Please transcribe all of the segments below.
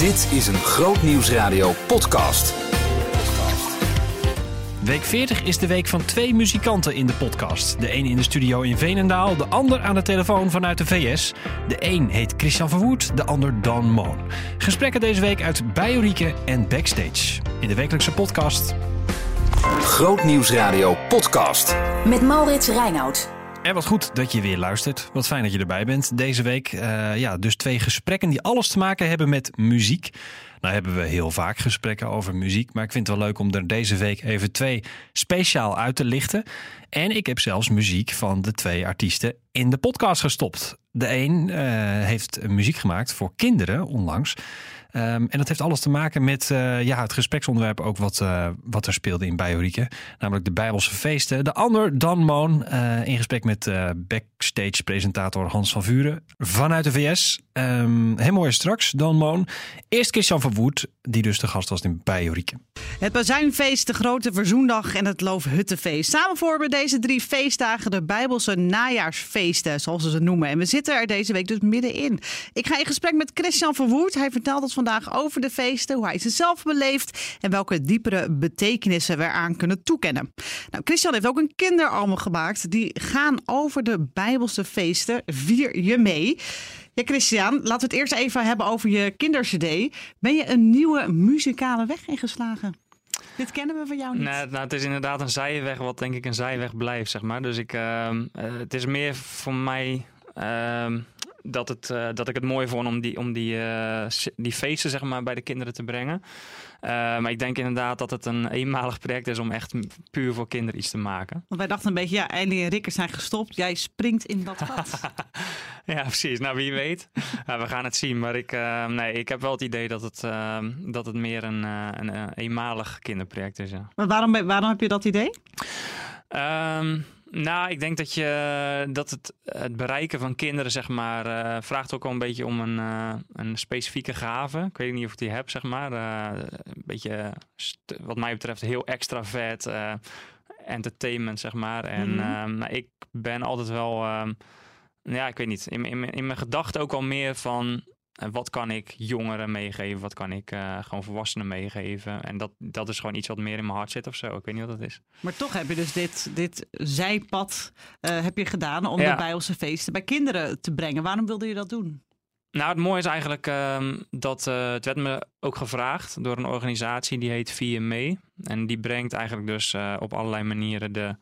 Dit is een Groot Nieuwsradio podcast. Week 40 is de week van twee muzikanten in de podcast. De een in de studio in Veenendaal, de ander aan de telefoon vanuit de VS. De een heet Christian Verwoerd, de ander Don Moon. Gesprekken deze week uit Biorieke en Backstage. In de wekelijkse podcast. Groot Nieuwsradio podcast. Met Maurits Reinoud. En wat goed dat je weer luistert. Wat fijn dat je erbij bent. Deze week eh, ja, dus twee gesprekken die alles te maken hebben met muziek. Nou hebben we heel vaak gesprekken over muziek, maar ik vind het wel leuk om er deze week even twee speciaal uit te lichten. En ik heb zelfs muziek van de twee artiesten in de podcast gestopt. De een eh, heeft muziek gemaakt voor kinderen onlangs. Ehm, en dat heeft alles te maken met eh, ja, het gespreksonderwerp ook wat, eh, wat er speelde in Bijorieke. Namelijk de Bijbelse feesten. De ander, Dan Moon, eh, in gesprek met backstage presentator Hans van Vuren vanuit de VS. Um, heel mooi straks, Dan Moon. Eerst Christian van Woert, die dus de gast was in Bijorieke. Het Bazuinfeest, de Grote Verzoendag en het Loofhuttenfeest. Samen vormen deze drie feestdagen de Bijbelse najaarsfeesten, zoals ze ze noemen. En we zitten er deze week dus middenin. Ik ga in gesprek met Christian Verwoerd. Hij vertelt ons vandaag over de feesten, hoe hij ze zelf beleeft en welke diepere betekenissen we eraan kunnen toekennen. Nou, Christian heeft ook een kinderalbum gemaakt. Die gaan over de Bijbelse feesten. Vier je mee. Christian, laten we het eerst even hebben over je kindercd. Ben je een nieuwe muzikale weg ingeslagen? Dit kennen we van jou niet. Nee, nou, het is inderdaad een zijweg, wat denk ik een zijweg blijft, zeg maar. Dus ik, uh, het is meer voor mij uh, dat, het, uh, dat ik het mooi vond om die, om die, uh, die feesten zeg maar, bij de kinderen te brengen. Uh, maar ik denk inderdaad dat het een eenmalig project is om echt puur voor kinderen iets te maken. Want wij dachten een beetje, ja, Eileen en Rickers zijn gestopt. Jij springt in dat gat. ja, precies. Nou, wie weet. we gaan het zien. Maar ik, nee, ik heb wel het idee dat het, dat het meer een, een, een eenmalig kinderproject is. Ja. Maar waarom, waarom heb je dat idee? Um, nou, ik denk dat, je, dat het, het bereiken van kinderen, zeg maar, uh, vraagt ook wel een beetje om een, uh, een specifieke gave. Ik weet niet of ik die heb, zeg maar. Uh, een beetje, wat mij betreft, heel extravert entertainment, zeg maar. En mm -hmm. ik ben altijd wel, ja, ik weet niet, in, in, in mijn gedachten ook wel meer van en wat kan ik jongeren meegeven? Wat kan ik uh, gewoon volwassenen meegeven? En dat, dat is gewoon iets wat meer in mijn hart zit of zo. Ik weet niet wat dat is. Maar toch heb je dus dit, dit zijpad uh, heb je gedaan om ja. de Bijbelse feesten bij kinderen te brengen. Waarom wilde je dat doen? Nou, het mooie is eigenlijk uh, dat uh, het werd me ook gevraagd door een organisatie die heet VMA. En die brengt eigenlijk dus op allerlei manieren de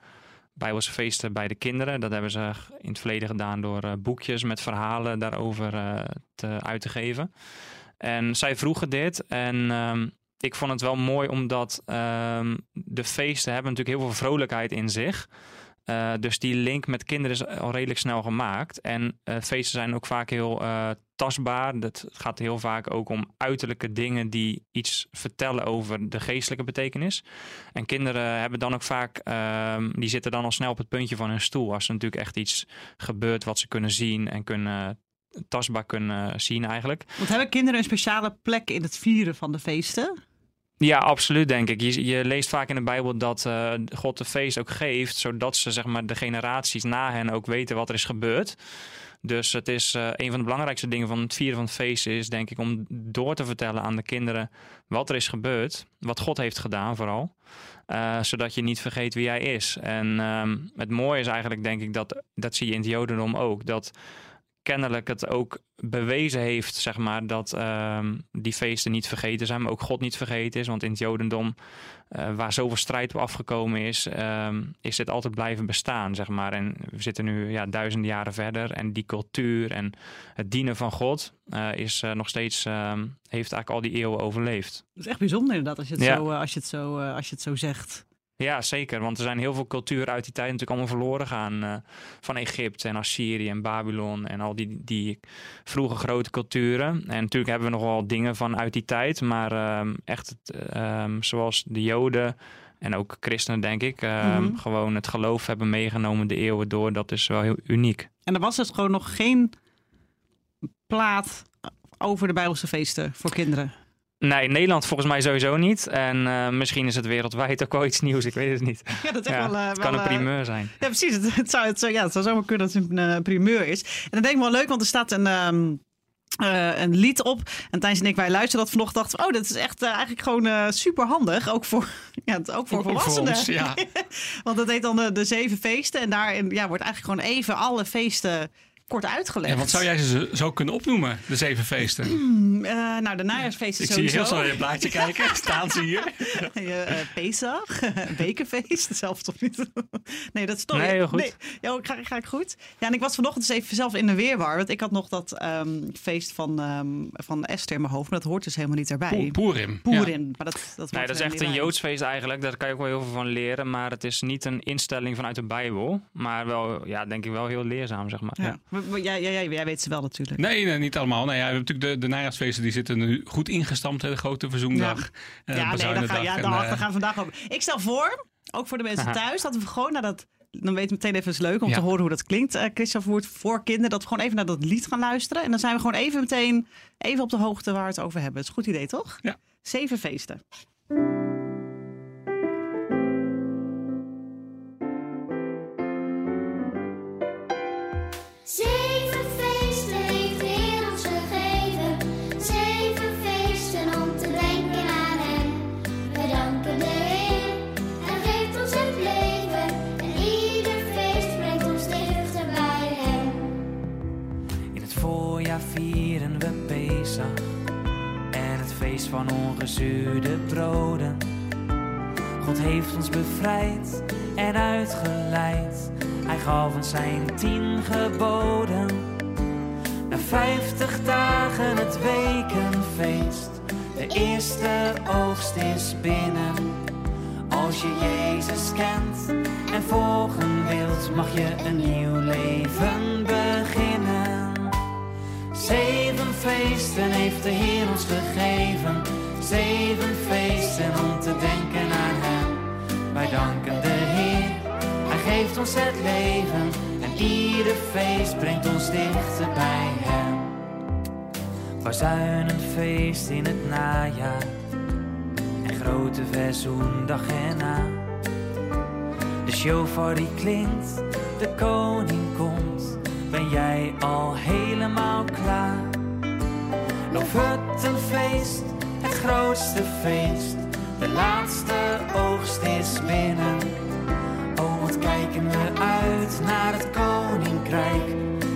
Bijbelse feesten bij de kinderen. Dat hebben ze in het verleden gedaan door uh, boekjes met verhalen daarover uh, te, uit te geven. En zij vroegen dit en um, ik vond het wel mooi omdat um, de feesten hebben natuurlijk heel veel vrolijkheid in zich. Uh, dus die link met kinderen is al redelijk snel gemaakt. En uh, feesten zijn ook vaak heel uh, tastbaar. Het gaat heel vaak ook om uiterlijke dingen die iets vertellen over de geestelijke betekenis. En kinderen hebben dan ook vaak, ehm, die zitten dan al snel op het puntje van hun stoel. Als er natuurlijk echt iets gebeurt wat ze kunnen zien en kunnen tastbaar kunnen zien eigenlijk. Want hebben kinderen een speciale plek in het vieren van de feesten? Ja, absoluut denk ik. Je, je, leest vaak in de Bijbel dat uh, God de feest ook geeft, zodat ze zeg maar, de generaties na hen ook weten wat er is gebeurd. Dus het is uh, een van de belangrijkste dingen van het vieren van het feest is, denk ik, om door te vertellen aan de kinderen wat er is gebeurd, wat God heeft gedaan vooral, uh, zodat je niet vergeet wie hij is. En um, het mooie is eigenlijk, denk ik, dat, dat zie je in het Jodendom ook, dat kennelijk het ook bewezen heeft, zeg maar, dat uh, die feesten niet vergeten zijn, maar ook God niet vergeten is. Want in het Jodendom, uh, waar zoveel strijd op afgekomen is, uh, is dit altijd blijven bestaan, zeg maar. En we zitten nu ja, duizenden jaren verder en die cultuur en het dienen van God uh, is nog steeds, ehm, heeft eigenlijk al die eeuwen overleefd. Dat is echt bijzonder inderdaad, als je het, ja. zo, als je het, zo, als je het zo zegt. Ja, zeker. Want er zijn heel veel culturen uit die tijd natuurlijk allemaal verloren gaan. Uh, van Egypte en Assyrië en Babylon en al die, die vroege grote culturen. En natuurlijk hebben we nog wel dingen van uit die tijd. Maar um, echt um, zoals de Joden en ook christenen, denk ik, um, mm -hmm. gewoon het geloof hebben meegenomen de eeuwen door. Dat is wel heel uniek. En er was dus gewoon nog geen plaat over de Bijbelse feesten voor kinderen? Nee, in Nederland volgens mij sowieso niet. En uh, misschien is het wereldwijd ook wel iets nieuws. Ik weet het niet. Ja, dat is ja, wel, uh, het kan wel, een primeur zijn. Ja, precies. Het, het, zou, het, zou, ja, het zou zomaar kunnen dat het een uh, primeur is. En dan denk ik wel leuk, want er staat een, um, eh, een lied op. En Thijs en ik, wij luisterden dat vanochtend. dachten oh, dat is echt eh, eigenlijk gewoon eh, super handig. Ook voor, ja, ook voor Ook voor volwassenen. ons, ja. Want dat heet dan de, de zeven feesten. En daarin ja, wordt eigenlijk gewoon even alle feesten kort uitgelegd. En wat zou jij ze zo kunnen opnoemen, de zeven feesten? Eh, nou, de najaarsfeesten Ik zie je heel snel in je blaadje kijken. Staan ze hier? Ja, eh, Pesach, een bekenfeest, zelf toch niet? nee, dat is toch... Nee, heel goed. Nee, ja, ga, ga ik goed? Ja, en ik was vanochtend eens even zelf in de weerwar. Want ik had nog dat ehm, feest van, ehm, van Esther in mijn hoofd. Maar dat hoort dus helemaal niet erbij. Poe- Poerim. Poerin. Maar dat, dat, Nee, dat is echt een bij. Joods feest eigenlijk. Daar kan je ook wel heel veel van leren. Maar het is niet een instelling vanuit de Bijbel. Maar wel, ja, denk ik wel heel leerzaam, zeg maar. Ja. Ja. Maar- maar Jij, jij, jij, weet ze wel natuurlijk. Nee, nee, niet allemaal. Nee, ja, we hebben natuurlijk de, de najaarsfeesten die zitten nu goed ingestampt. De grote verzoendag. ja, eh, nee, daar bezuinendag ga, ja, en, eh, daar gaan we vandaag over. Ik stel voor, ook voor de mensen Aha. thuis, dat we gewoon naar dat... Dan weten we meteen even, het is leuk om Ja. te horen hoe dat klinkt. eh Christian Verwoerd voor kinderen. Dat we gewoon even naar dat lied gaan luisteren. En dan zijn we gewoon even meteen even op de hoogte waar we het over hebben. Dat is een goed idee, toch? Ja. Zeven feesten. Zeven feesten heeft de Heer ons gegeven. Zeven feesten om te denken aan Hem. We danken de Heer, Hij geeft ons het leven. En ieder feest brengt ons dichter bij Hem. In het voorjaar vieren we Pesach en het feest van ongezuurde broden. God heeft ons bevrijd en uitgeleid. Gaf ons zijn tien geboden. Na vijftig dagen het wekenfeest. De eerste oogst is binnen. Als je Jezus kent en volgen wilt, mag je een nieuw leven beginnen. Zeven feesten heeft de Heer ons gegeven. Zeven feesten om te denken aan Hem. Wij danken geeft ons het leven. En ieder feest brengt ons dichter bij Hem. Bazuinenfeest in het najaar. En grote verzoendag erna. De shofar die klinkt, de koning komt. Ben jij al helemaal klaar? Loof het een feest, het grootste feest. De laatste oogst is binnen. Kijken we uit naar het koninkrijk.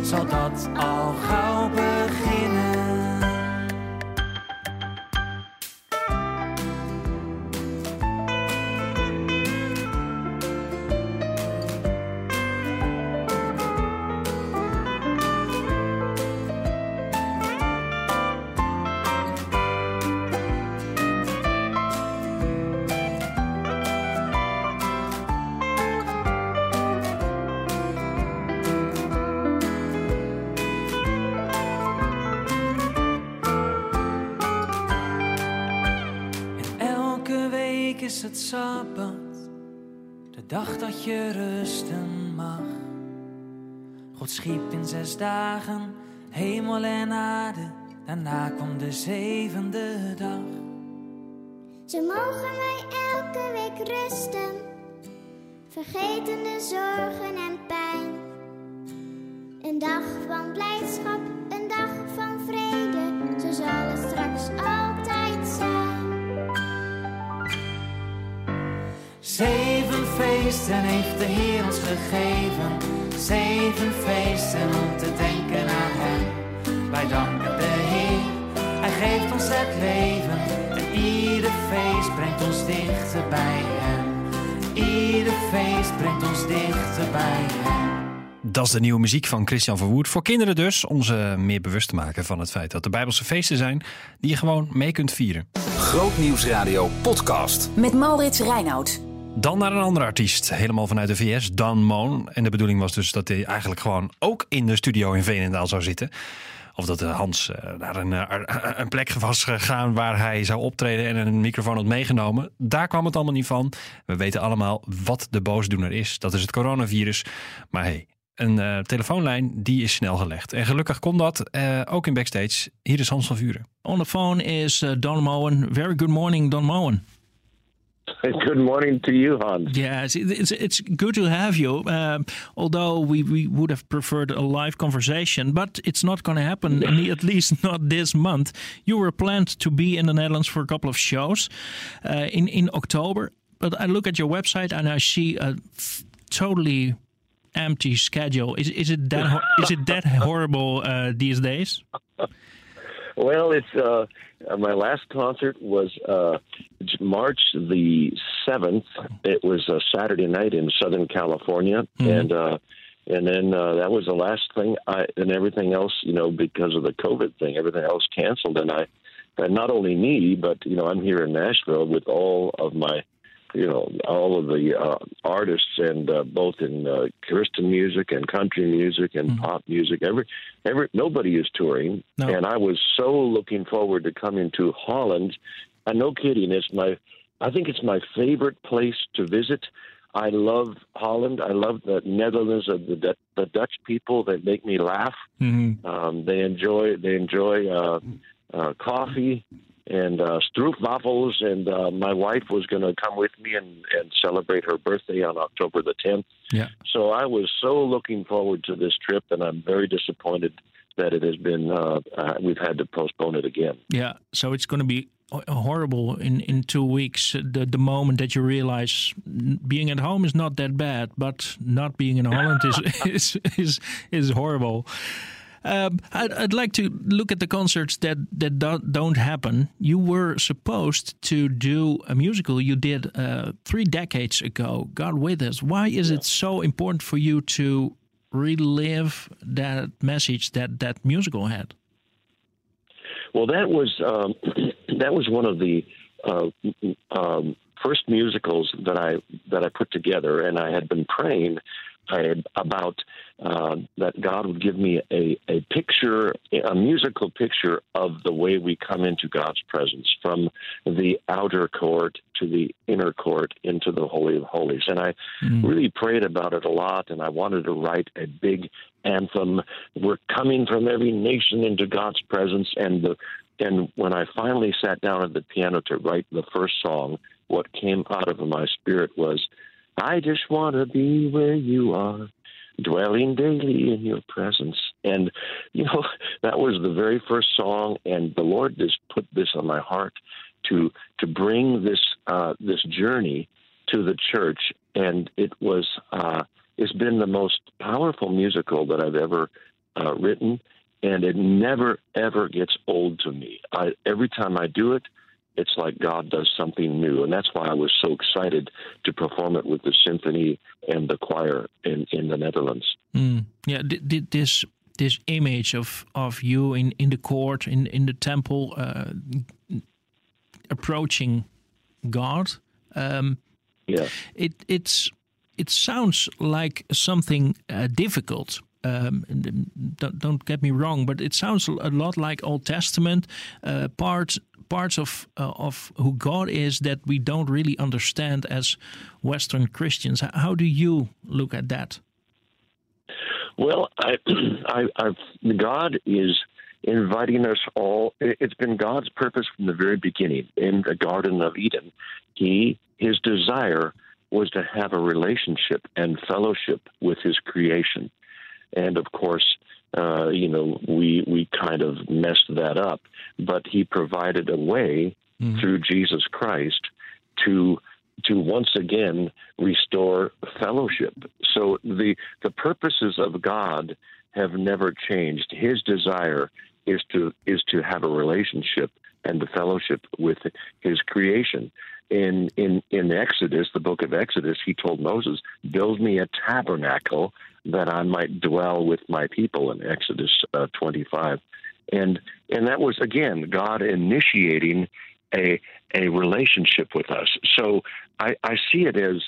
Zal dat al gauw beginnen? De dag dat je rusten mag. God schiep in zes dagen hemel en aarde, daarna kwam de zevende dag. Zo mogen wij elke week rusten, vergeten de zorgen en pijn. Een dag van blijdschap, een dag van vrede, zo zal het straks altijd zijn. Zeven feesten heeft de Heer ons gegeven. Zeven feesten om te denken aan Hem. Wij danken de Heer, Hij geeft ons het leven. En ieder feest brengt ons dichter bij Hem. Ieder feest brengt ons dichter bij Hem. Dat is de nieuwe muziek van Christian Verwoerd. Voor kinderen dus, om ze meer bewust te maken van het feit dat er Bijbelse feesten zijn die je gewoon mee kunt vieren. Grootnieuwsradio podcast. Met Maurits Reinoud. Dan naar een andere artiest, helemaal vanuit de VS, Dan Moon. En de bedoeling was dus dat hij eigenlijk gewoon ook in de studio in Veenendaal zou zitten. Of dat eh, Hans eh, naar een, eh, een plek was gegaan waar hij zou optreden en een microfoon had meegenomen. Daar kwam het allemaal niet van. We weten allemaal wat de boosdoener is. Dat is het coronavirus. Maar hey, een telefoonlijn die is snel gelegd. En gelukkig kon dat, ook in backstage. Hier is Hans van Vuren. On the phone is Don Moen. Very good morning, Don Moen. Good morning to you, Hans. Yes, it's it's good to have you. Um, although we, we would have preferred a live conversation, but it's not going to happen. at least not this month. You were planned to be in the Netherlands for a couple of shows uh, in in October, but I look at your website and I see a totally empty schedule. Is is it that is it that horrible uh, these days? Well, it's uh, my last concert was uh, March the seventh. It was a Saturday night in Southern California, Mhm. and uh, and then uh, that was the last thing. I and everything else, you know, because of the COVID thing, everything else canceled. And I, and not only me, but you know, I'm here in Nashville with all of my, you know, all of the uh, artists, and uh, both in uh, Christian music and country music and pop music. Every, every nobody is touring, No. and I was so looking forward to coming to Holland. And no kidding, it's my, I think it's my favorite place to visit. I love Holland. I love the Netherlands, of the the Dutch people that make me laugh. Mhm. Um, they enjoy they enjoy uh, uh, coffee and uh, stroopwafels. And uh, my wife was going to come with me and, and celebrate her birthday on October the 10th. Yeah. So I was so looking forward to this trip, and I'm very disappointed that it has been uh, uh, we've had to postpone it again. Yeah, so it's going to be horrible in in two weeks. The the moment that you realize being at home is not that bad, but not being in Holland is is is is horrible. Um, I'd, I'd like to look at the concerts that that do, don't happen. You were supposed to do a musical you did uh, three decades ago. God with us. Why is it so important for you to relive that message that that musical had? Well, that was um, that was one of the uh, um, first musicals that I that I put together, and I had been praying I, about uh, that God would give me a, a picture, a musical picture of the way we come into God's presence from the outer court to the inner court into the Holy of Holies. And I really prayed about it a lot, and I wanted to write a big anthem. We're coming from every nation into God's presence, and the and when I finally sat down at the piano to write the first song, what came out of my spirit was, "I just want to be where you are." Dwelling daily in your presence. And, you know, that was the very first song, and the Lord just put this on my heart to to bring this uh, this journey to the church, and it was uh, it's been the most powerful musical that I've ever uh, written, and it never ever gets old to me. I, every time I do it, it's like God does something new, and that's why I was so excited to perform it with the symphony and the choir in in the Netherlands. Mm. Yeah, this this image of of you in in the court in in the temple uh, approaching God. Um, yeah, it it's it sounds like something uh, difficult. Um, um, don't, don't get me wrong, but it sounds a lot like Old Testament uh, parts parts of uh, of who God is that we don't really understand as Western Christians. How do you look at that? Well, I, I, I've, God is inviting us all. It's been God's purpose from the very beginning in the Garden of Eden. He, his desire was to have a relationship and fellowship with his creation. And of course, uh, you know, we, we kind of messed that up, but he provided a way through Jesus Christ to to once again restore fellowship. So the the purposes of God have never changed. His desire is to is to have a relationship and the fellowship with his creation. In in in Exodus, the book of Exodus, he told Moses, "Build me a tabernacle that I might dwell with my people." In Exodus uh, 25, and and that was again God initiating a a relationship with us. So I, I see it as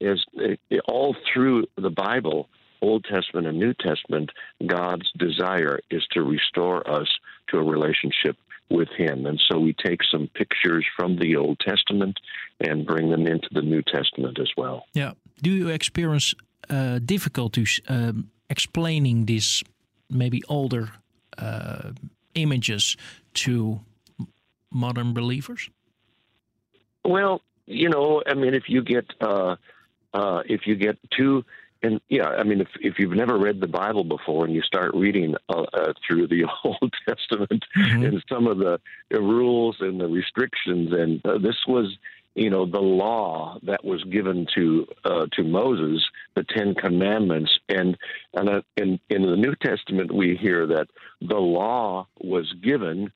as uh, all through the Bible, Old Testament and New Testament, God's desire is to restore us to a relationship with Him, and so we take some pictures from the Old Testament and bring them into the New Testament as well. Yeah. Do you experience uh, difficulties um, explaining these maybe older uh, images to modern believers? Well, you know, I mean, if you get uh, uh, if you get too and yeah, I mean, if if you've never read the Bible before and you start reading uh, uh, through the Old Testament Mhm. and some of the, the rules and the restrictions, and uh, this was, you know, the law that was given to uh, to Moses, the Ten Commandments, and and uh, in in the New Testament we hear that the law was given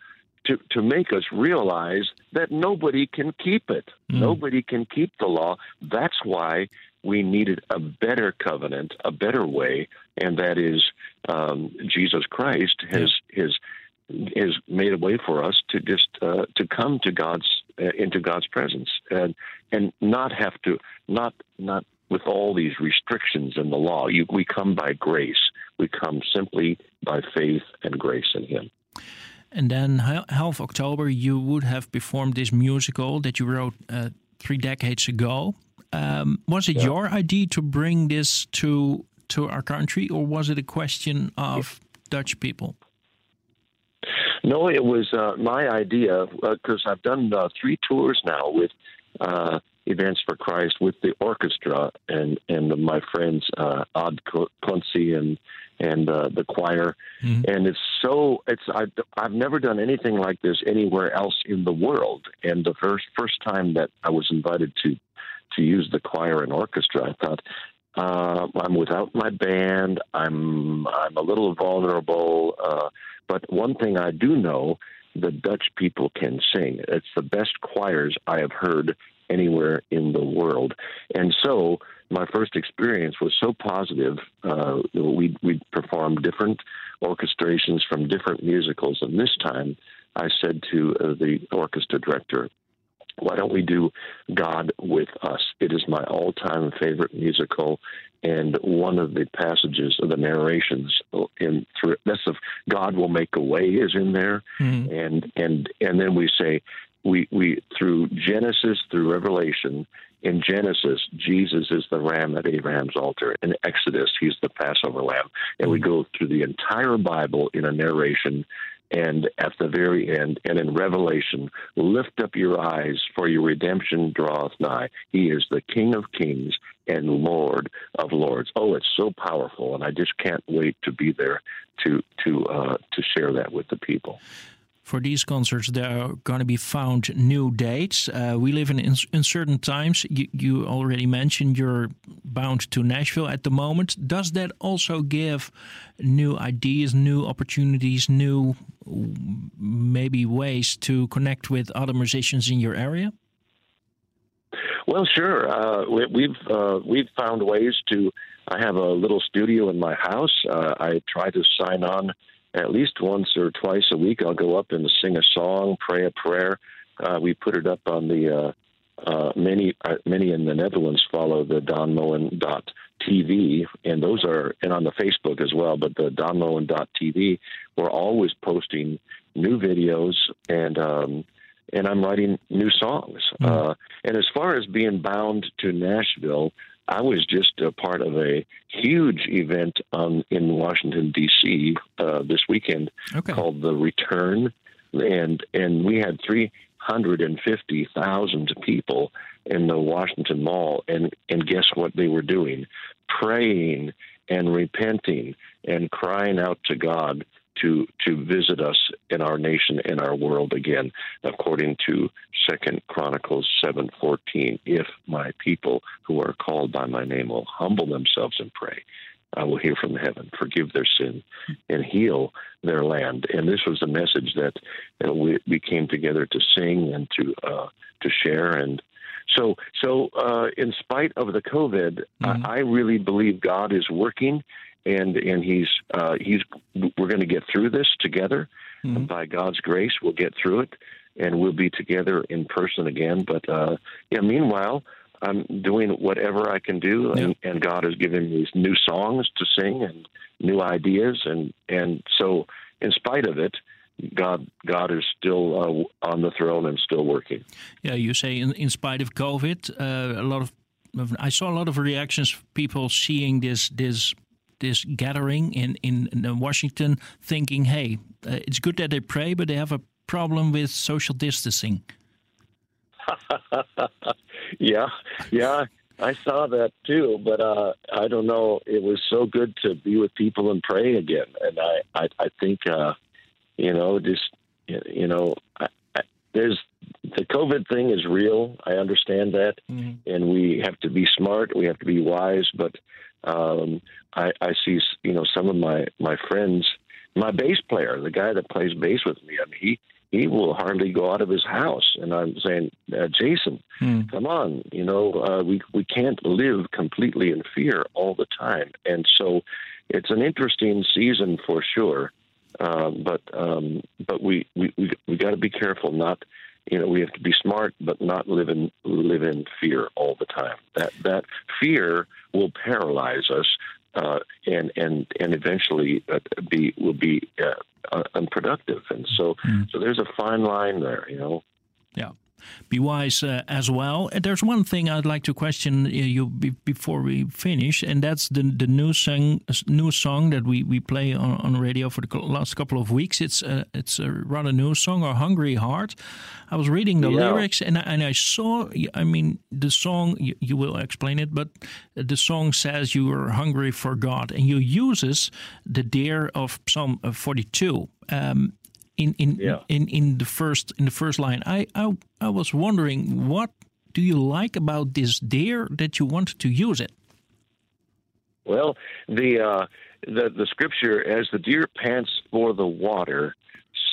to to make us realize that nobody can keep it. Mm. Nobody can keep the law. That's why we needed a better covenant, a better way, and that is um, Jesus Christ has has has made a way for us to just uh, to come to God's uh, into God's presence and and not have to not not with all these restrictions in the law. You, we come by grace. We come simply by faith and grace in Him. And then half October, you would have performed this musical that you wrote uh, three decades ago. Um, was it Yeah. your idea to bring this to to our country, or was it a question of Dutch people? No, it was uh, my idea because I've done uh, three tours now with uh, Events for Christ with the orchestra and and my friends uh, Odd Quincy and and uh, the choir, Mhm. and it's so it's I've, I've never done anything like this anywhere else in the world, and the first first time that I was invited to to use the choir and orchestra, I thought. Uh, I'm without my band. I'm I'm a little vulnerable. Uh, but one thing I do know, the Dutch people can sing. It's the best choirs I have heard anywhere in the world. And so my first experience was so positive. Uh, we we performed different orchestrations from different musicals, and this time I said to uh, the orchestra director, "Why don't we do God with Us? It is my all-time favorite musical." And one of the passages of the narrations in through that's of God will make a way is in there, Mhm. and and and then we say we we through Genesis through Revelation. In Genesis, Jesus is the ram at Abraham's altar. In Exodus, he's the Passover lamb. And we go through the entire Bible in a narration. And at the very end, and in Revelation, lift up your eyes, for your redemption draweth nigh. He is the King of kings and Lord of lords. Oh, it's so powerful, and I just can't wait to be there to to uh, to share that with the people. For these concerts, there are going to be found new dates. Uh, we live in uncertain times. You, you already mentioned you're bound to Nashville at the moment. Does that also give new ideas, new opportunities, new maybe ways to connect with other musicians in your area? Well, sure. Uh, we, we've uh, we've found ways to. I have a little studio in my house. Uh, I try to sign on at least once or twice a week. I'll go up and sing a song, pray a prayer. Uh, we put it up on the uh, uh, many uh, many in the Netherlands follow the Don Moen dot TV, and those are and on the Facebook as well. But the Don Moen dot TV, we're always posting new videos and. Um, and I'm writing new songs. Uh, and as far as being bound to Nashville, I was just a part of a huge event um, in Washington D.C. Uh, this weekend Okay. called the Return, and and we had three hundred and fifty thousand people in the Washington Mall, and and guess what they were doing? Praying and repenting and crying out to God to to visit us in our nation in our world again, according to Second Chronicles seven fourteen. If my people who are called by my name will humble themselves and pray, I will hear from heaven, forgive their sin, and heal their land. And this was the message that, that we, we came together to sing and to uh, to share. And so, so uh, in spite of the COVID, Mhm. I, I really believe God is working, and and He's uh, He's we're going to get through this together. Mhm. By God's grace, we'll get through it, and we'll be together in person again. But uh, yeah, meanwhile. I'm doing whatever I can do, and, and God has given me new songs to sing and new ideas, and and so in spite of it, God God is still uh, on the throne and still working. Yeah, you say in, in spite of COVID, uh, a lot of I saw a lot of reactions, people seeing this this this gathering in in, in Washington, thinking, "Hey, uh, it's good that they pray, but they have a problem with social distancing." yeah, yeah. I saw that too, but uh, I don't know. It was so good to be with people and pray again, and I, I, I think, uh, you know, just you know, I, I, there's the COVID thing is real. I understand that, mm-hmm. and we have to be smart. We have to be wise. But um, I, I see, you know, some of my my friends, my bass player, the guy that plays bass with me. I mean, he he will hardly go out of his house. And I'm saying, uh, Jason, hmm. come on, you know, uh, we we can't live completely in fear all the time. And so, it's an interesting season for sure. Uh, but um, but we we we, we got to be careful. Not, you know, we have to be smart, but not live in live in fear all the time. That that fear will paralyze us. Uh, and and and eventually uh, be will be uh, uh, unproductive. And so, mm. so there's a fine line there, you know. Yeah. Be wise uh, as well. And there's one thing I'd like to question uh, you before we finish, and that's the the new song new song that we, we play on, on radio for the last couple of weeks. It's a, it's a rather new song, "A Hungry Heart." I was reading the yeah. lyrics, and I, and I saw. I mean, the song you, you, will explain it, but the song says you are hungry for God, and you uses the deer of Psalm 42. Um, in in, yeah. in in the first in the first line. I, I I was wondering what do you like about this deer that you want to use it? Well, the uh, the the scripture as the deer pants for the water,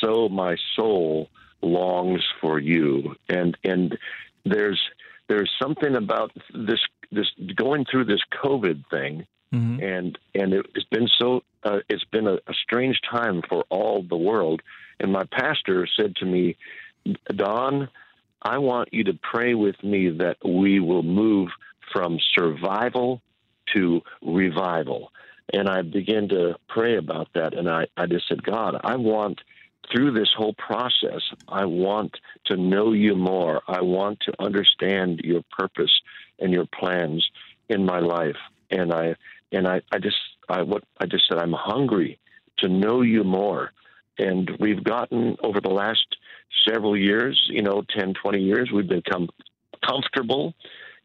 so my soul longs for you. And and there's there's something about this this going through this COVID thing Mm-hmm. and and it's been so uh, it's been a, a, strange time for all the world and my pastor said to me, Don, I want you to pray with me that we will move from survival to revival. And I began to pray about that. And I, I just said, God, I want through this whole process, I want to know you more. I want to understand your purpose and your plans in my life. And I and I, I just I what I just said I'm hungry to know you more. And we've gotten over the last several years, you know, 10, 20 years, we've become comfortable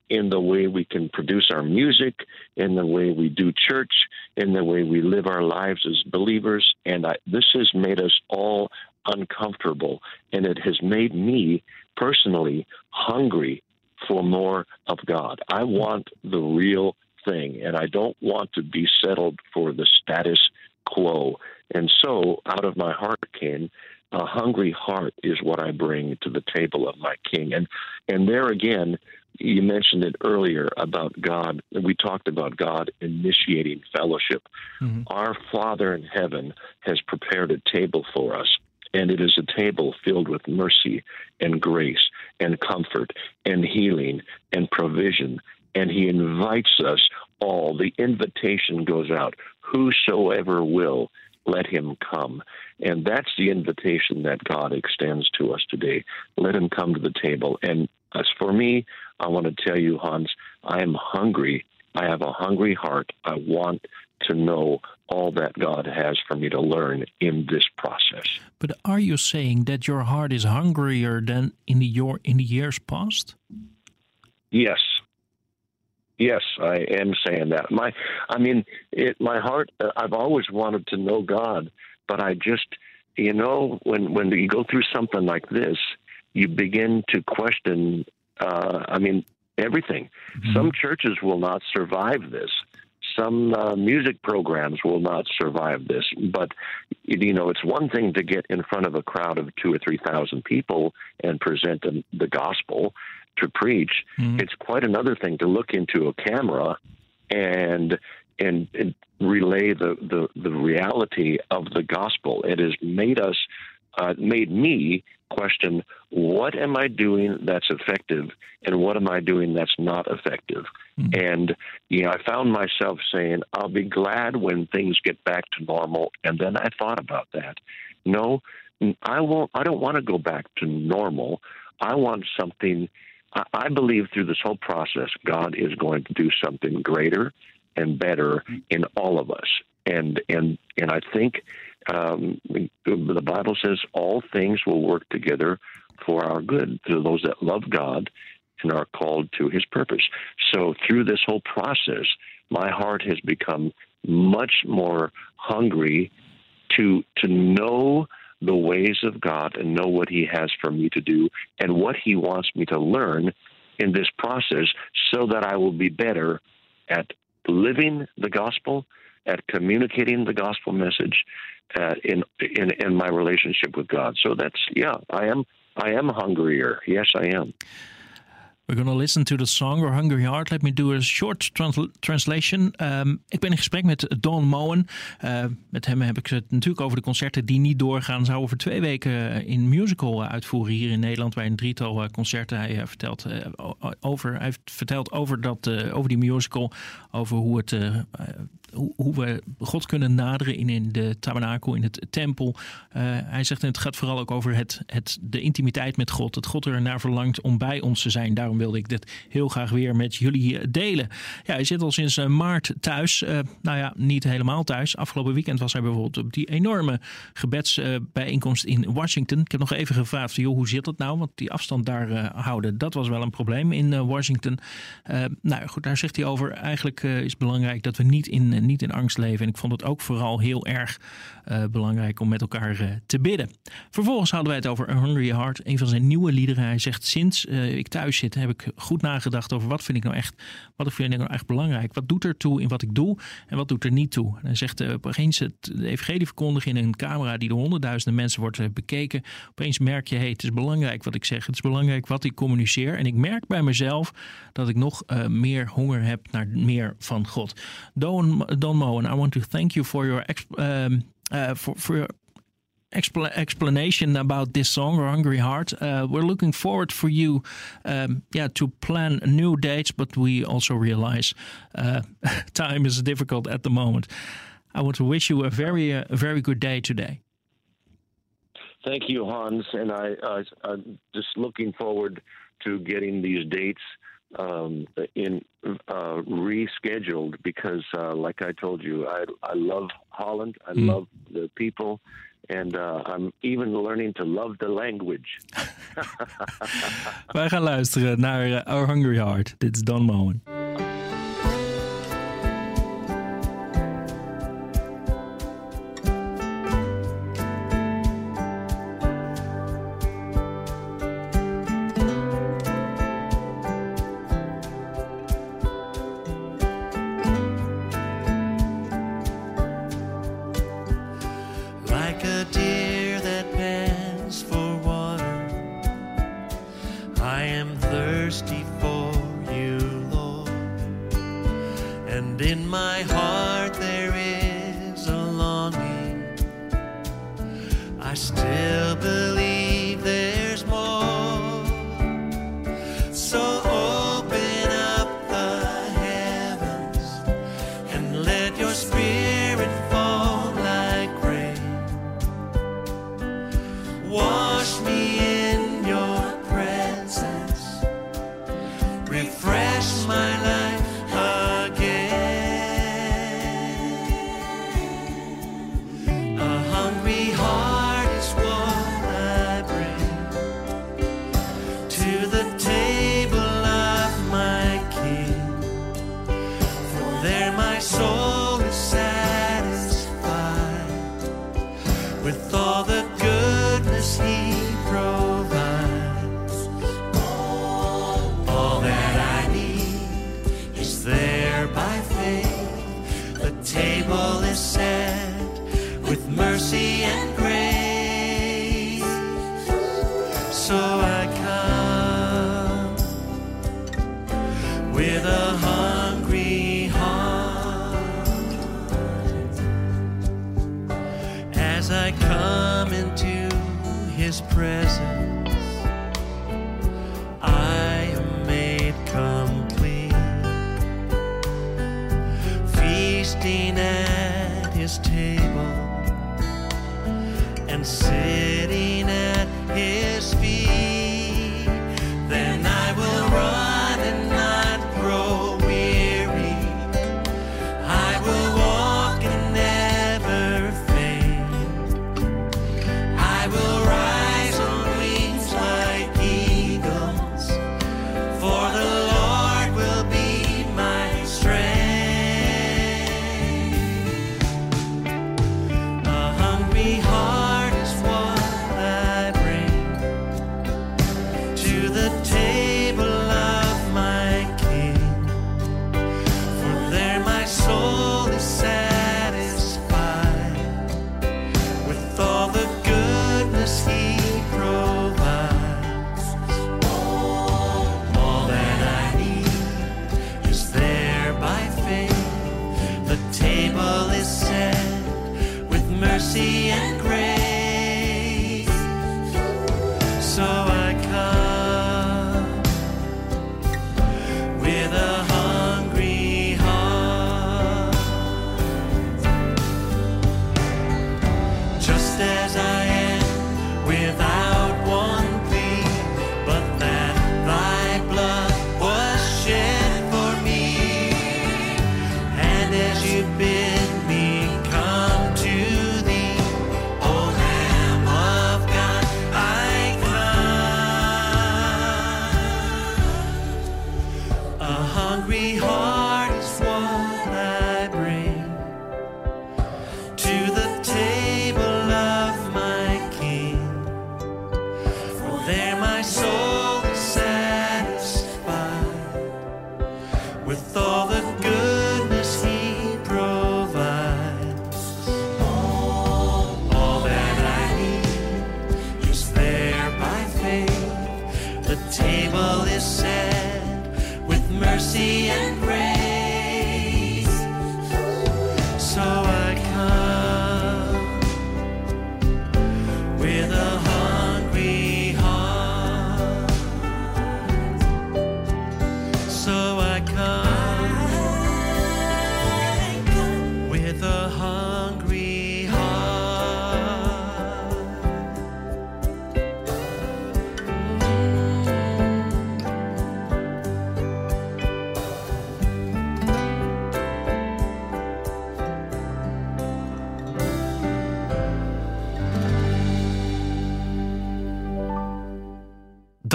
in the way we can produce our music, in the way we do church, in the way we live our lives as believers. And I, this has made us all uncomfortable. And it has made me personally hungry for more of God. I want the real thing, and I don't want to be settled for the status quo. And so out of my heart came a hungry heart is what I bring to the table of my king. And and there again, you mentioned it earlier about God. We talked about God initiating fellowship. Mm-hmm. Our Father in heaven has prepared a table for us. And it is a table filled with mercy and grace and comfort and healing and provision. And he invites us all. The invitation goes out whosoever will let him come. And that's the invitation that God extends to us today. Let him come to the table. And as for me, I want to tell you, Hans, I am hungry. I have a hungry heart. I want to know all that God has for me to learn in this process. But are you saying that your heart is hungrier than in the your in the years past? Yes, Yes, I am saying that. My, I mean, it. My heart. Uh, I've always wanted to know God, but I just, you know, when when you go through something like this, you begin to question. Uh, I mean, everything. Mm-hmm. Some churches will not survive this. Some uh, music programs will not survive this. But you know, it's one thing to get in front of a crowd of two or three thousand people and present them the gospel to preach. Mm-hmm. It's quite another thing to look into a camera and and, and relay the, the, the reality of the gospel. It has made us uh, made me question what am I doing that's effective and what am I doing that's not effective. Mm-hmm. And you know, I found myself saying, "I'll be glad when things get back to normal." And then I thought about that. No, I won't. I don't want to go back to normal. I want something I believe through this whole process, God is going to do something greater and better in all of us. And and and I think um, the Bible says all things will work together for our good to those that love God and are called to his purpose. So through this whole process, my heart has become much more hungry to to know the ways of God and know what he has for me to do and what he wants me to learn in this process so that I will be better at living the gospel, at communicating the gospel message uh, in, in in my relationship with God. So that's yeah, I am I am hungrier. Yes, I am. We're to listen to the song or Hungry Heart. Let me do a short trans translation. Um, ik ben in gesprek met Don Moen. Uh, met hem heb ik het natuurlijk over de concerten die niet doorgaan. Zou over twee weken in musical uitvoeren hier in Nederland bij een drietal concerten. Hij vertelt over, hij heeft verteld over, dat, over die musical, over hoe het hoe, we God kunnen naderen in, in de tabernakel, in het tempel. Hij zegt, het gaat vooral ook over het, het, de intimiteit met God. Dat God er naar verlangt om bij ons te zijn. Daarom wilde ik dit heel graag weer met jullie delen. Ja, hij zit al sinds uh, maart thuis. Uh, nou ja, niet helemaal thuis. Afgelopen weekend was hij bijvoorbeeld op die enorme gebedsbijeenkomst in Washington. Ik heb nog even gevraagd, joh, hoe zit dat nou? Want die afstand daar houden, dat was wel een probleem in Washington. nou goed, daar zegt hij over. Eigenlijk is het belangrijk dat we niet in niet in angst leven. En ik vond het ook vooral heel erg belangrijk om met elkaar te bidden. Vervolgens hadden wij het over Hungry Heart, een van zijn nieuwe liederen. Hij zegt: Sinds ik thuis zit, heb ik goed nagedacht over wat vind ik nou echt, wat vind ik nou echt belangrijk. Wat doet er toe in wat ik doe en wat doet er niet toe? En zegt: opeens het de evangelie verkondigen in een camera die door honderdduizenden mensen wordt bekeken. Opeens merk je: hey, het is belangrijk wat ik zeg. Het is belangrijk wat ik communiceer. En ik merk bij mezelf dat ik nog meer honger heb naar meer van God. Don, Don Moen, I want to thank you for your um, uh, for for expl explanation about this song or Hungry Heart. Uh, we're looking forward for you, um, yeah, to plan new dates, but we also realize uh, time is difficult at the moment. I want to wish you a very, uh, a very good day today. Thank you, Hans, and I, I'm just looking forward to getting these dates um, in uh, rescheduled because, uh, like I told you, I I love Holland. I mm. love the people, and uh, I'm even learning to love the language. Wij gaan luisteren naar uh, Our Hungry Heart. Dit is Don Moen. wash me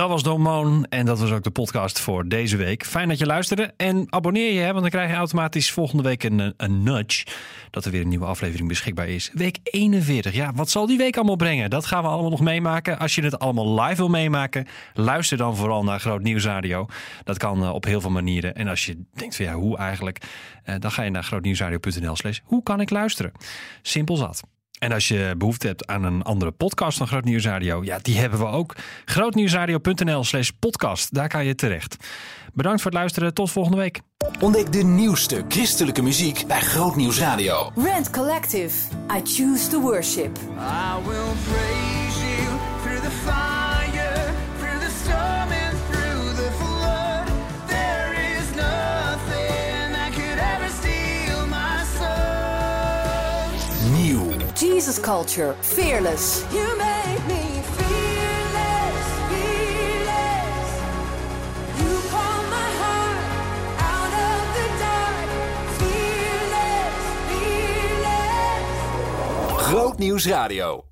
Dat was Don Moon en dat was ook de podcast voor deze week. Fijn dat je luisterde en abonneer je, hè, want dan krijg je automatisch volgende week een, een nudge dat er weer een nieuwe aflevering beschikbaar is. Week 41. Ja, wat zal die week allemaal brengen? Dat gaan we allemaal nog meemaken. Als je het allemaal live wil meemaken, luister dan vooral naar Groot Nieuws Radio. Dat kan eh, op heel veel manieren. En als je denkt van ja, hoe eigenlijk? Eh, dan ga je naar grootnieuwsradio.nl slash hoe kan ik luisteren? Simpel zat. En als je behoefte hebt aan een andere podcast van Groot Nieuws Radio, ja, die hebben we ook. Grootnieuwsradio.nl slash podcast, daar kan je terecht. Bedankt voor het luisteren, tot volgende week. Ontdek de nieuwste christelijke muziek bij Groot Nieuws Radio. Rand Collective. I choose to worship. I will praise Jesus Culture. Fearless. You make me fearless, fearless. You call my heart out of the dark. Fearless, fearless. Groot Nieuws Radio.